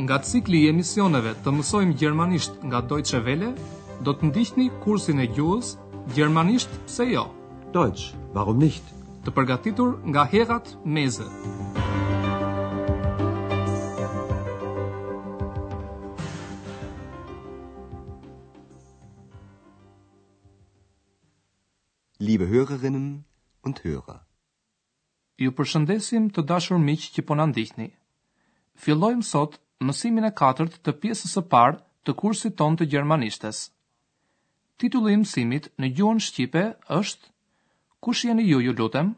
Nga cikli i emisioneve të mësojmë gjermanisht nga Deutsche Welle, do të ndiqni kursin e gjuhës Gjermanisht pse jo? Deutsch, warum nicht? Të përgatitur nga Herrad Meese. Liebe Hörerinnen und Hörer. Ju përshëndesim të dashur miq që po na ndiqni. Fillojmë sot mësimin e katërt të pjesës së parë të kursit tonë të gjermanishtes. Titulli i mësimit në gjuhën shqipe është Kush jeni ju, ju lutem?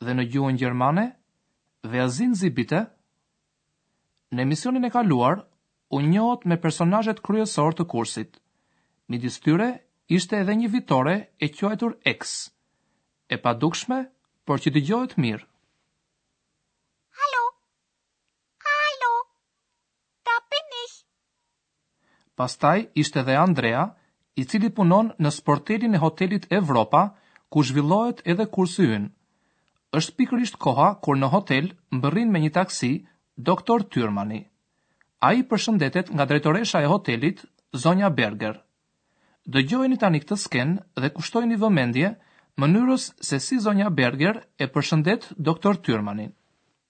dhe në gjuhën gjermane Wer sind Sie bitte? Në emisionin e kaluar u njohët me personazhet kryesorë të kursit. Midis tyre ishte edhe një vitore e quajtur Eks. E padukshme, por që dëgjohet mirë. Pastaj ishte dhe Andrea, i cili punon në sportelin e hotelit Evropa, ku zhvillohet edhe kursi ynë. Është pikërisht koha kur në hotel mbërrin me një taksi doktor Tyrmani. Ai përshëndetet nga drejtoresha e hotelit, zonja Berger. Dëgjojeni tani këtë skenë dhe kushtojini vëmendje mënyrës se si zonja Berger e përshëndet doktor Tyrmanin.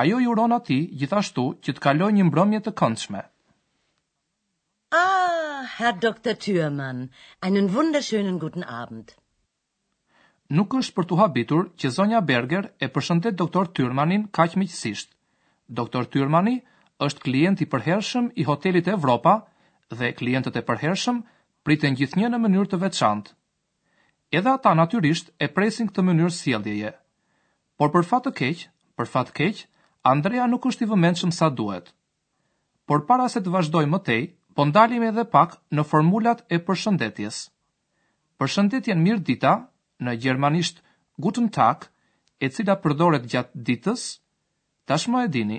Ajo i uron atij gjithashtu që të kalojë një mbrëmje të këndshme. Ah, Herr Doktor Thürmann, einen wunderschönen guten Abend. Nuk është për t'u habitur që zonja Berger e përshëndet Doktor Thürmannin kaq miqësisht. Doktor Thürmanni është klient i përhershëm i hotelit Evropa dhe klientët e përhershëm priten gjithnjë në mënyrë të veçantë. Edhe ata natyrisht e presin këtë mënyrë sjelljeje. Por për fat të keq, për fat keq, Andrea nuk është i vëmendshëm sa duhet. Por para se të vazhdojmë më tej, po ndalemi edhe pak në formulat e përshëndetjes. Përshëndetjen Mirëdita, në gjermanisht Guten Tag, e cila përdoret gjatë ditës, tashmë e dini.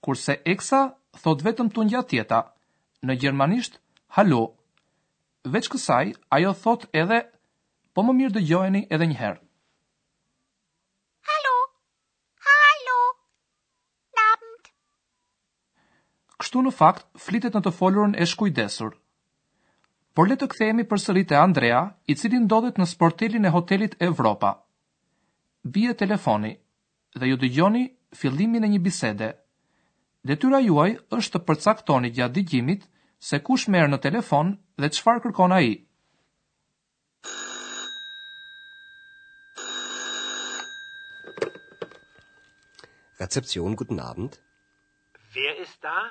Kurse Exa thotë vetëm tungjatjeta, në gjermanisht Hallo. Veç kësaj, ajo thotë edhe Po më mirë dëgjojeni edhe një herë. Hallo. Hallo. Nabend. Kështu në fakt flitet në të folurën e shkujdesur. Por le të kthehemi përsëri te Andrea, i cili ndodhet në sportelin e hotelit Evropa. Bie telefoni. dhe ju dëgjoni fillimin e një bisede. Detyra juaj është të përcaktoni gjatë dëgjimit se kush merr në telefon dhe çfarë kërkon ai. Rezeption, guten Abend. Wer ist da?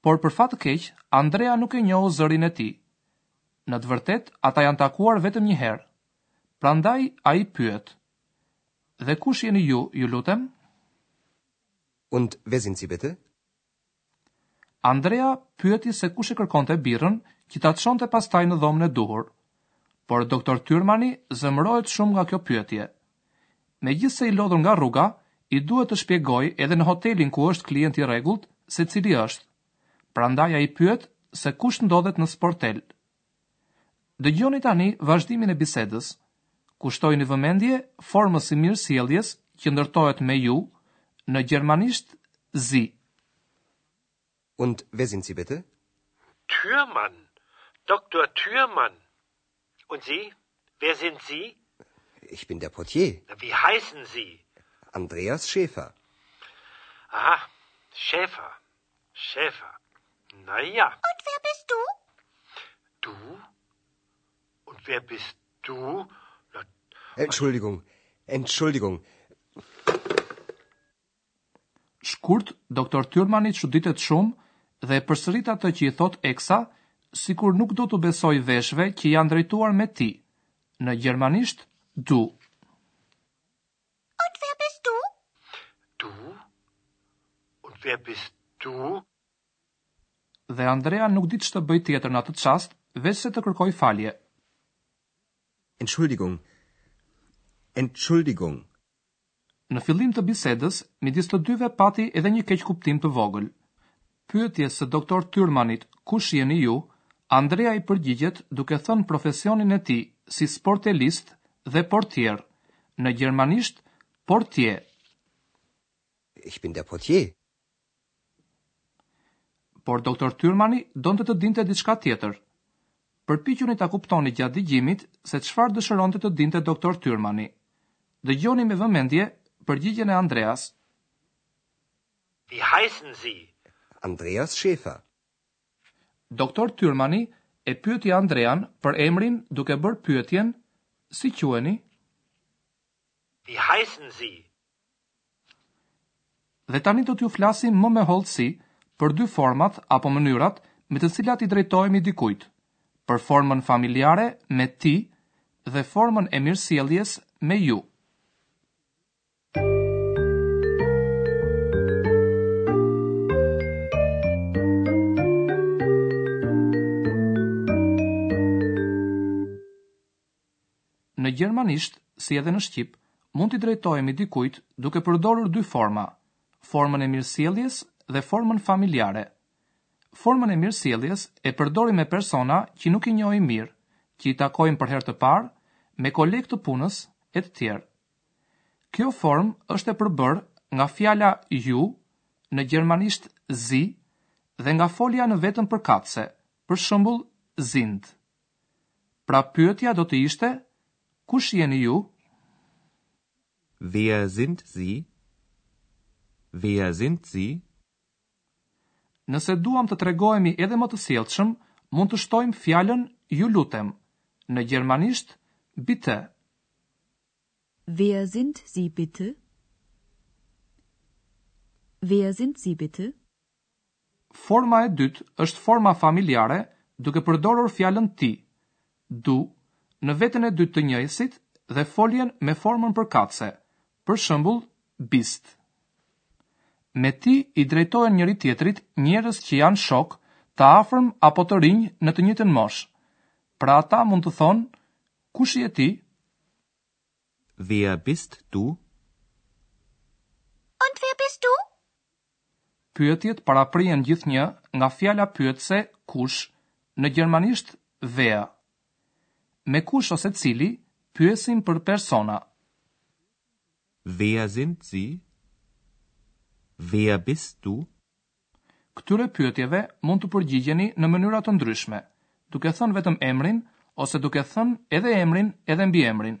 Por për fat të keq, Andrea nuk e njohu zërin e tij. Në të vërtetë, ata janë takuar vetëm një herë. Prandaj, ai pyet, Dhe kush jeni ju, ju lutem? Und wer sind Sie bitte? Andrea pyeti se kush e kërkonte birrën që ta çonte pastaj në dhomën e duhur. Por Doktor Tyrmani zemërohet shumë nga kjo pyetje. Megjithëse i lodhur nga rruga, i duhet të shpjegojë edhe në hotelin ku është klient i rregullt se cili është. Prandaj ai pyet se kush ndodhet në sportel. Dëgjoni tani vazhdimin e bisedës. Kushtojini vëmendje formës së mirësjelljes që ndërtohet me ju, në gjermanisht Sie. Und wer sind Sie bitte? Türmann, doktor Türmann. Und Sie, wer sind Sie? Ich bin der Portier. Wie heißen Sie? Andreas Schäfer. Aha, Schäfer, Schäfer. Na ja. Und wer bist du? Du? Und wer bist du? Du? Entschuldigung, Entschuldigung. Shkurt, Doktor Tyrmani çuditet shumë dhe e përsërit atë që i thotë Eksa, sikur nuk do t'u besojë veshëve që i janë drejtuar me ti. Në gjermanisht, Du. Und wer bist du? Du? Und wer bist du? Dhe Andrea nuk di ç'të bëjë tjetër në atë çast, veçse të kërkojë falje. Entschuldigung. Entschuldigung. Në fillim të bisedës, midis të dyve pati edhe një keqkuptim të vogël. Pyetjes së Doktor Tyrmanit kush jeni ju, Andrea i përgjigjet duke thënë profesionin e tij si sportelist dhe portier, në gjermanisht Portier. Ich bin der Portier. Por Doktor Tyrmani donte të dinte diçka tjetër. Përpiquni ta kuptoni gjatë dëgjimit se çfarë dëshironte të dinte Doktor Tyrmani. Dëgjoni me vëmendje përgjigjen e Andreas. Wie heißen Sie? Andreas Schäfer. Doktor Tyrmani e pyeti Andrean për emrin duke bërë pyetjen, Si quheni? Wie heißen Sie? Dhe tani do t'ju flasim më me hollësi për dy format apo mënyrat me të cilat i drejtohemi dikujt, për formën familjare me ti dhe formën e mirësjelljes me ju. Në gjermanisht, si edhe në shqip, mund t'i drejtohemi dikujt duke përdorur dy forma, formën e mirësjelljes dhe formën familjare. Formën e mirësjelljes e përdorim me persona që nuk i njohim mirë, që i takojmë për herë të parë, me kolegë të punës, e të tjerë. Kjo formë është e përbërë nga fjala ju, në gjermanisht Sie, dhe nga folja në vetën përkatëse, për shembull sind. Pra pyetja do të ishte kush jeni ju? Wer sind Sie? Wer sind Sie? Nëse duam të tregohemi edhe më të sjellshëm, mund të shtojmë fjalën ju lutem, në gjermanisht bitte. Wer sind Sie bitte? Wer sind Sie bitte? Forma e dytë është forma familjare duke përdorur fjalën ti, du, në vetën e dytë të njëjësit dhe foljen me formën përkatëse, për shembull, bist. Me ti i drejtohen njëri-tjetrit njerëz që janë shokë, të afërm apo të rinj në të njëjtën moshë. Pra ata mund të thonë Kush je ti? Wer bist du? Und wer bist du? Pyetjet paraprihen gjithnjë nga fjala pyetëse kush, në gjermanisht wer. Me kush ose cili pyesim për persona. Wer sind Sie? Wer bist du? Këtyre pyetjeve mund t'u përgjigjeni në mënyra të ndryshme, duke thënë vetëm emrin ose duke thënë edhe emrin edhe mbiemrin.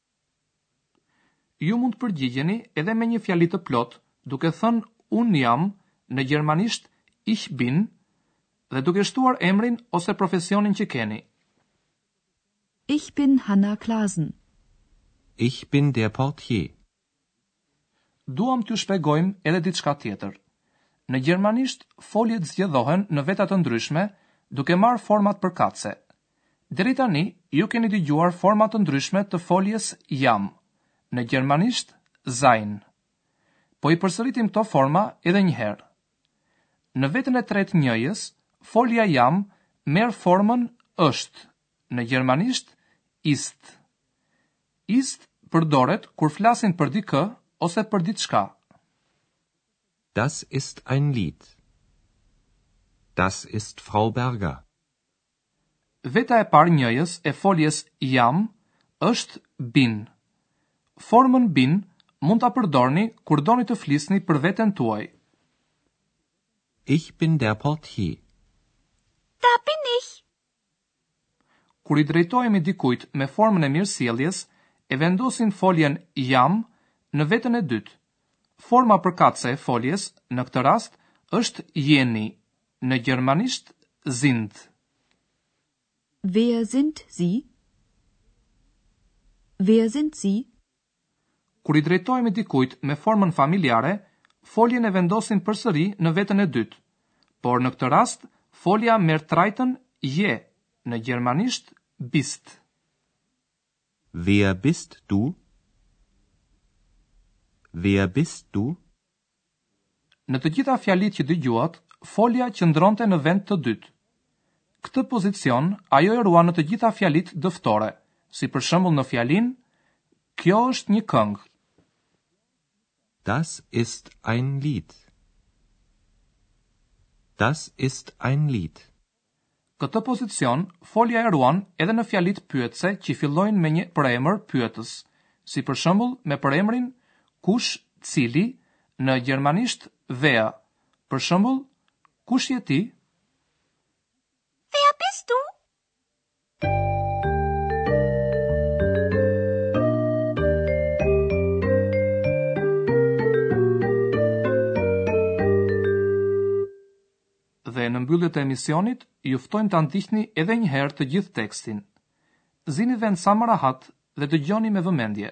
Ju mund të përgjigjeni edhe me një fjali të plotë, duke thënë unë jam, në gjermanisht Ich bin, dhe duke shtuar emrin ose profesionin që keni. Ich bin Hanna Clasen. Ich bin der Portier. Duam t'ju shpegojmë edhe diçka tjetër. Në gjermanisht foljet zgjedhohen në veta të ndryshme duke marrë format përkatëse. Deri tani ju keni dëgjuar forma të ndryshme të foljes jam, në gjermanisht sein. Po i përsëritim këto forma edhe një herë. Në vetën e tretë njëjës, folja jam merr formën është, në gjermanisht ist. Ist përdoret kur flasin për dikë ose për diçka. Das ist ein Lied. Das ist Frau Berger. Veta e parë njëjës e foljes jam është bin. Formën bin mund ta përdorni kur doni të flisni për veten tuaj. Ich bin der Portier. Da bin ich. Kur i drejtohemi dikujt me formën e mirësjelljes, e vendosin foljen jam në veten e dytë. Forma përkatëse e foljes në këtë rast është jeni, në gjermanisht sind. Wer sind Sie? Wer sind Sie? Kur i drejtohemi dikujt me formën familjare, foljen e vendosin përsëri në veten e dytë. Por në këtë rast, folja merr trajtën je, në gjermanisht bist. Wer bist du? Wer bist du? Në të gjitha fjalitë që dëgjuat, folja qëndronte në vend të dytë. Këtë pozicion ajo e ruan në të gjitha fjalitë dëftore, si për shembull në fjalinë Kjo është një këngë. Das ist ein Lied. Das ist ein Lied. Këtë pozicion folja e ruan edhe në fjalitë pyetëse që fillojnë me një përemër pyetës, si për shembull me përemrin kush, cili, në gjermanisht wer, për shembull, Kush je ti? Wer bist du? Dhe në mbyllje të emisionit, ju ftojmë ta ndiqni edhe njëherë të gjithë tekstin. Zini vend sa më rahat dhe dëgjoni me vëmendje.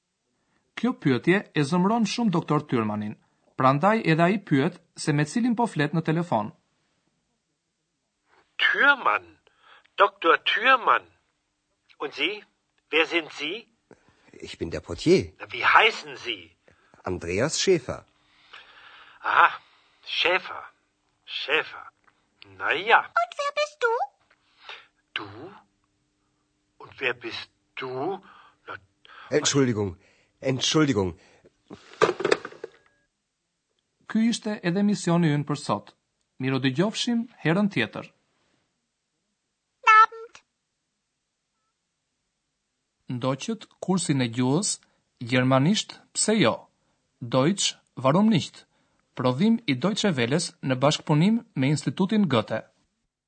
Kjo pyetje e zemëron shumë doktor Tyrmanin, prandaj edhe ai pyet se me cilin po flet në telefon. Tyrman, Doktor Tyrman, und Sie, wer sind Sie? Ich bin der Portier. Wie heißen Sie? Andreas Schäfer. Aha, Schäfer, Schäfer. Na ja. Und wer bist du? Du? Und wer bist du? Entschuldigung, Entschuldigung. Ky ishte edhe emisioni ynë për sot. Mirudëgjofshim herën tjetër. Abend. Ndoqët kursin e gjuhës gjermanisht pse jo? Deutsch warum nicht? Prodhim i Deutsche Welle-s në bashkëpunim me Institutin Goethe.